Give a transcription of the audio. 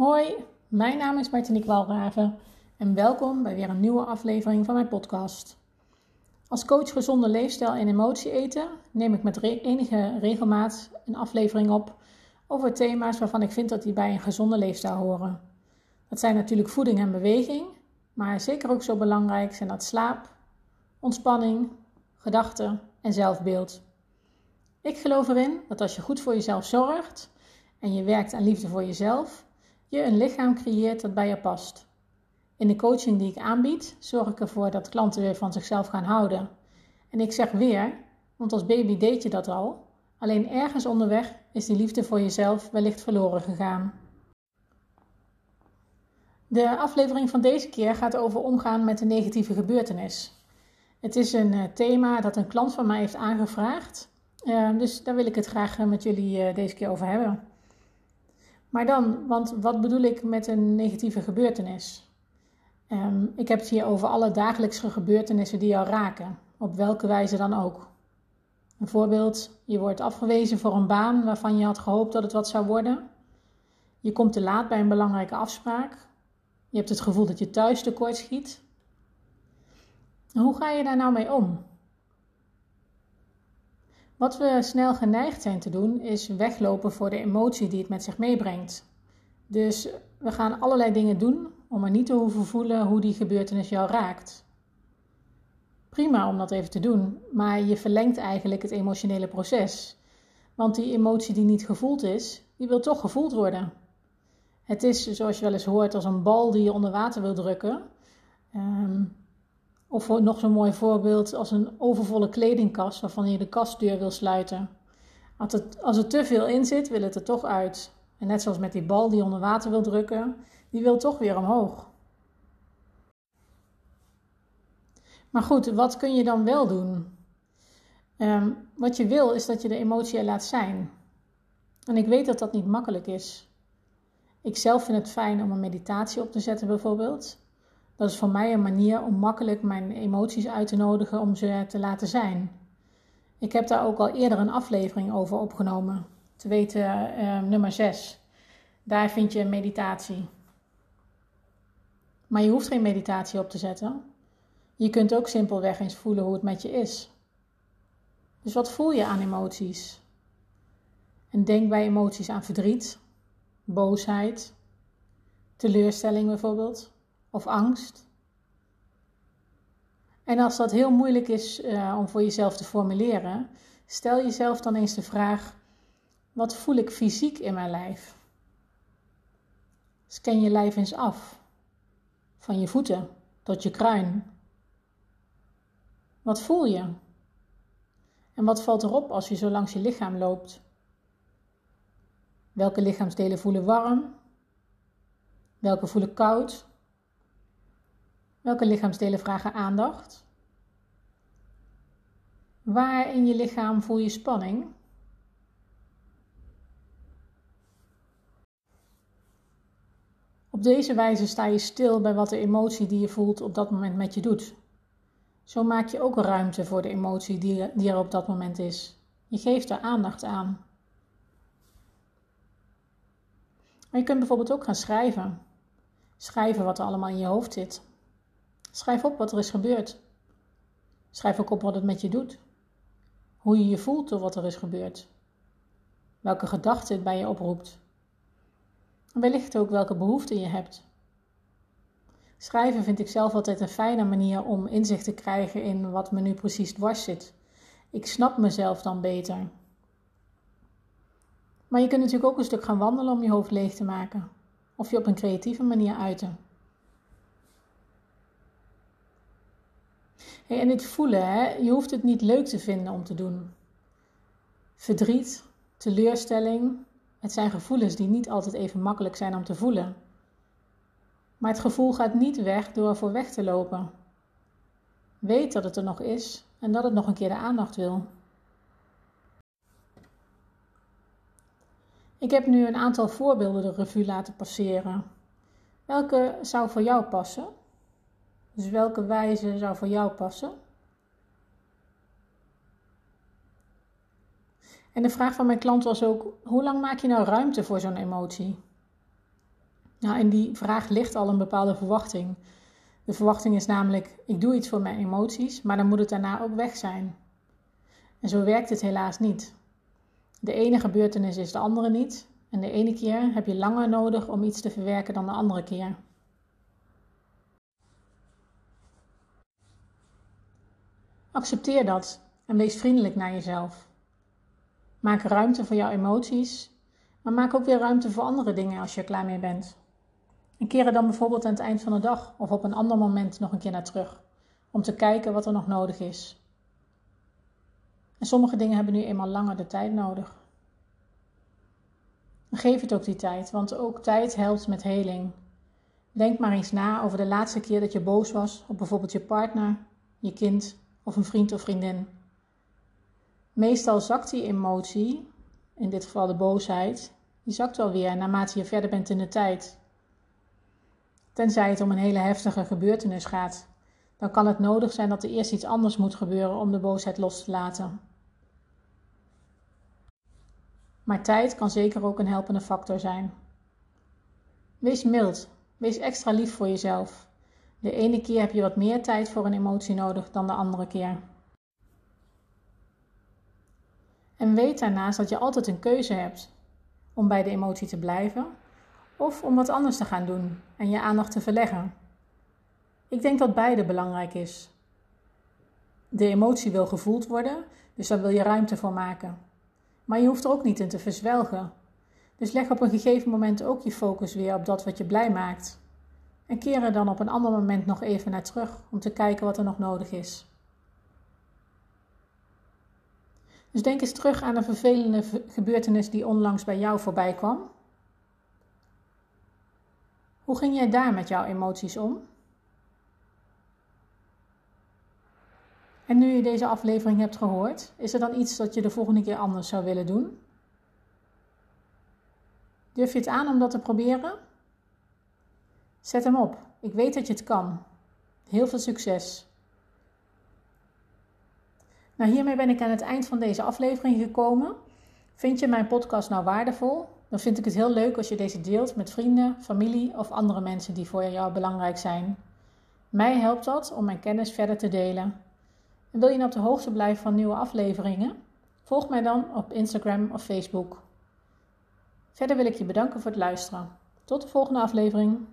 Hoi, mijn naam is Martinique Walraven en welkom bij weer een nieuwe aflevering van mijn podcast. Als coach gezonde leefstijl en emotie eten neem ik met enige regelmaat een aflevering op over thema's waarvan ik vind dat die bij een gezonde leefstijl horen. Dat zijn natuurlijk voeding en beweging, maar zeker ook zo belangrijk zijn dat slaap, ontspanning, gedachten en zelfbeeld. Ik geloof erin dat als je goed voor jezelf zorgt en je werkt aan liefde voor jezelf, je een lichaam creëert dat bij je past. In de coaching die ik aanbied, zorg ik ervoor dat klanten weer van zichzelf gaan houden. En ik zeg weer, want als baby deed je dat al, alleen ergens onderweg is die liefde voor jezelf wellicht verloren gegaan. De aflevering van deze keer gaat over omgaan met een negatieve gebeurtenis. Het is een eh, thema dat een klant van mij heeft aangevraagd, uh, dus daar wil ik het graag eh, met jullie deze keer over hebben. Maar dan, want wat bedoel ik met een negatieve gebeurtenis? Ehm, ik heb het hier over alle dagelijkse gebeurtenissen die jou raken, op welke wijze dan ook. Een voorbeeld, je wordt afgewezen voor een baan waarvan je had gehoopt dat het wat zou worden. Je komt te laat bij een belangrijke afspraak. Je hebt het gevoel dat je thuis tekort schiet. Hoe ga je daar nou mee om? Wat we snel geneigd zijn te doen, is weglopen voor de emotie die het met zich meebrengt. Dus we gaan allerlei dingen doen om er niet te hoeven voelen hoe die gebeurtenis jou raakt. Prima om dat even te doen, maar je verlengt eigenlijk het emotionele proces. Want die emotie die niet gevoeld is, die wil toch gevoeld worden. Het is, zoals je wel eens hoort, als een bal die je onder water wil drukken. Um, of nog zo'n mooi voorbeeld als een overvolle kledingkast waarvan je de kastdeur wil sluiten. Als, het, als er te veel in zit, wil het er toch uit. En net zoals met die bal die onder water wil drukken, die wil toch weer omhoog. Maar goed, wat kun je dan wel doen? Um, wat je wil is dat je de emotie er laat zijn. En ik weet dat dat niet makkelijk is. Ik zelf vind het fijn om een meditatie op te zetten bijvoorbeeld. Dat is voor mij een manier om makkelijk mijn emoties uit te nodigen om ze te laten zijn. Ik heb daar ook al eerder een aflevering over opgenomen, te weten uh, nummer 6. Daar vind je meditatie. Maar je hoeft geen meditatie op te zetten. Je kunt ook simpelweg eens voelen hoe het met je is. Dus wat voel je aan emoties? En denk bij emoties aan verdriet, boosheid, teleurstelling bijvoorbeeld of angst. En als dat heel moeilijk is uh, om voor jezelf te formuleren, stel jezelf dan eens de vraag: wat voel ik fysiek in mijn lijf? Scan je lijf eens af, van je voeten tot je kruin. Wat voel je? En wat valt erop als je zo langs je lichaam loopt? Welke lichaamsdelen voelen warm? Welke voelen koud? Welke lichaamsdelen vragen aandacht? Waar in je lichaam voel je spanning? Op deze wijze sta je stil bij wat de emotie die je voelt op dat moment met je doet. Zo maak je ook ruimte voor de emotie die, er op dat moment is. Je geeft er aandacht aan. Maar je kunt bijvoorbeeld ook gaan schrijven. Schrijven wat er allemaal in je hoofd zit. Schrijf op wat er is gebeurd. Schrijf ook op wat het met je doet. Hoe je je voelt door wat er is gebeurd. Welke gedachten het bij je oproept. En wellicht ook welke behoeften je hebt. Schrijven vind ik zelf altijd een fijne manier om inzicht te krijgen in wat me nu precies dwars zit. Ik snap mezelf dan beter. Maar je kunt natuurlijk ook een stuk gaan wandelen om je hoofd leeg te maken. Of je op een creatieve manier uiten. En dit voelen, hè, je hoeft het niet leuk te vinden om te doen. Verdriet, teleurstelling, het zijn gevoelens die niet altijd even makkelijk zijn om te voelen. Maar het gevoel gaat niet weg door ervoor weg te lopen. Weet dat het er nog is en dat het nog een keer de aandacht wil. Ik heb nu een aantal voorbeelden de revue laten passeren. Welke zou voor jou passen? Dus welke wijze zou voor jou passen? En de vraag van mijn klant was ook: hoe lang maak je nou ruimte voor zo'n emotie? Nou, in die vraag ligt al een bepaalde verwachting. De verwachting is namelijk: ik doe iets voor mijn emoties, maar dan moet het daarna ook weg zijn. En zo werkt het helaas niet. De ene gebeurtenis is de andere niet, en de ene keer heb je langer nodig om iets te verwerken dan de andere keer. Accepteer dat en wees vriendelijk naar jezelf. Maak ruimte voor jouw emoties, maar maak ook weer ruimte voor andere dingen als je er klaar mee bent. En keer er dan bijvoorbeeld aan het eind van de dag of op een ander moment nog een keer naar terug, om te kijken wat er nog nodig is. En sommige dingen hebben nu eenmaal langer de tijd nodig. geef het ook die tijd, want ook tijd helpt met heling. Denk maar eens na over de laatste keer dat je boos was op bijvoorbeeld je partner, je kind of een vriend of vriendin. Meestal zakt die emotie, in dit geval de boosheid, die zakt wel weer naarmate je verder bent in de tijd. Tenzij het om een hele heftige gebeurtenis gaat, dan kan het nodig zijn dat er eerst iets anders moet gebeuren om de boosheid los te laten. Maar tijd kan zeker ook een helpende factor zijn. Wees mild, wees extra lief voor jezelf. De ene keer heb je wat meer tijd voor een emotie nodig dan de andere keer. En weet daarnaast dat je altijd een keuze hebt om bij de emotie te blijven of om wat anders te gaan doen en je aandacht te verleggen. Ik denk dat beide belangrijk is. De emotie wil gevoeld worden, dus daar wil je ruimte voor maken. Maar je hoeft er ook niet in te verzwelgen. Dus leg op een gegeven moment ook je focus weer op dat wat je blij maakt. En keer er dan op een ander moment nog even naar terug om te kijken wat er nog nodig is. Dus denk eens terug aan een vervelende gebeurtenis die onlangs bij jou voorbij kwam. Hoe ging jij daar met jouw emoties om? En nu je deze aflevering hebt gehoord, is er dan iets dat je de volgende keer anders zou willen doen? Durf je het aan om dat te proberen? Zet hem op. Ik weet dat je het kan. Heel veel succes. Nou, hiermee ben ik aan het eind van deze aflevering gekomen. Vind je mijn podcast nou waardevol? Dan vind ik het heel leuk als je deze deelt met vrienden, familie of andere mensen die voor jou belangrijk zijn. Mij helpt dat om mijn kennis verder te delen. En wil je nou op de hoogte blijven van nieuwe afleveringen? Volg mij dan op Instagram of Facebook. Verder wil ik je bedanken voor het luisteren. Tot de volgende aflevering.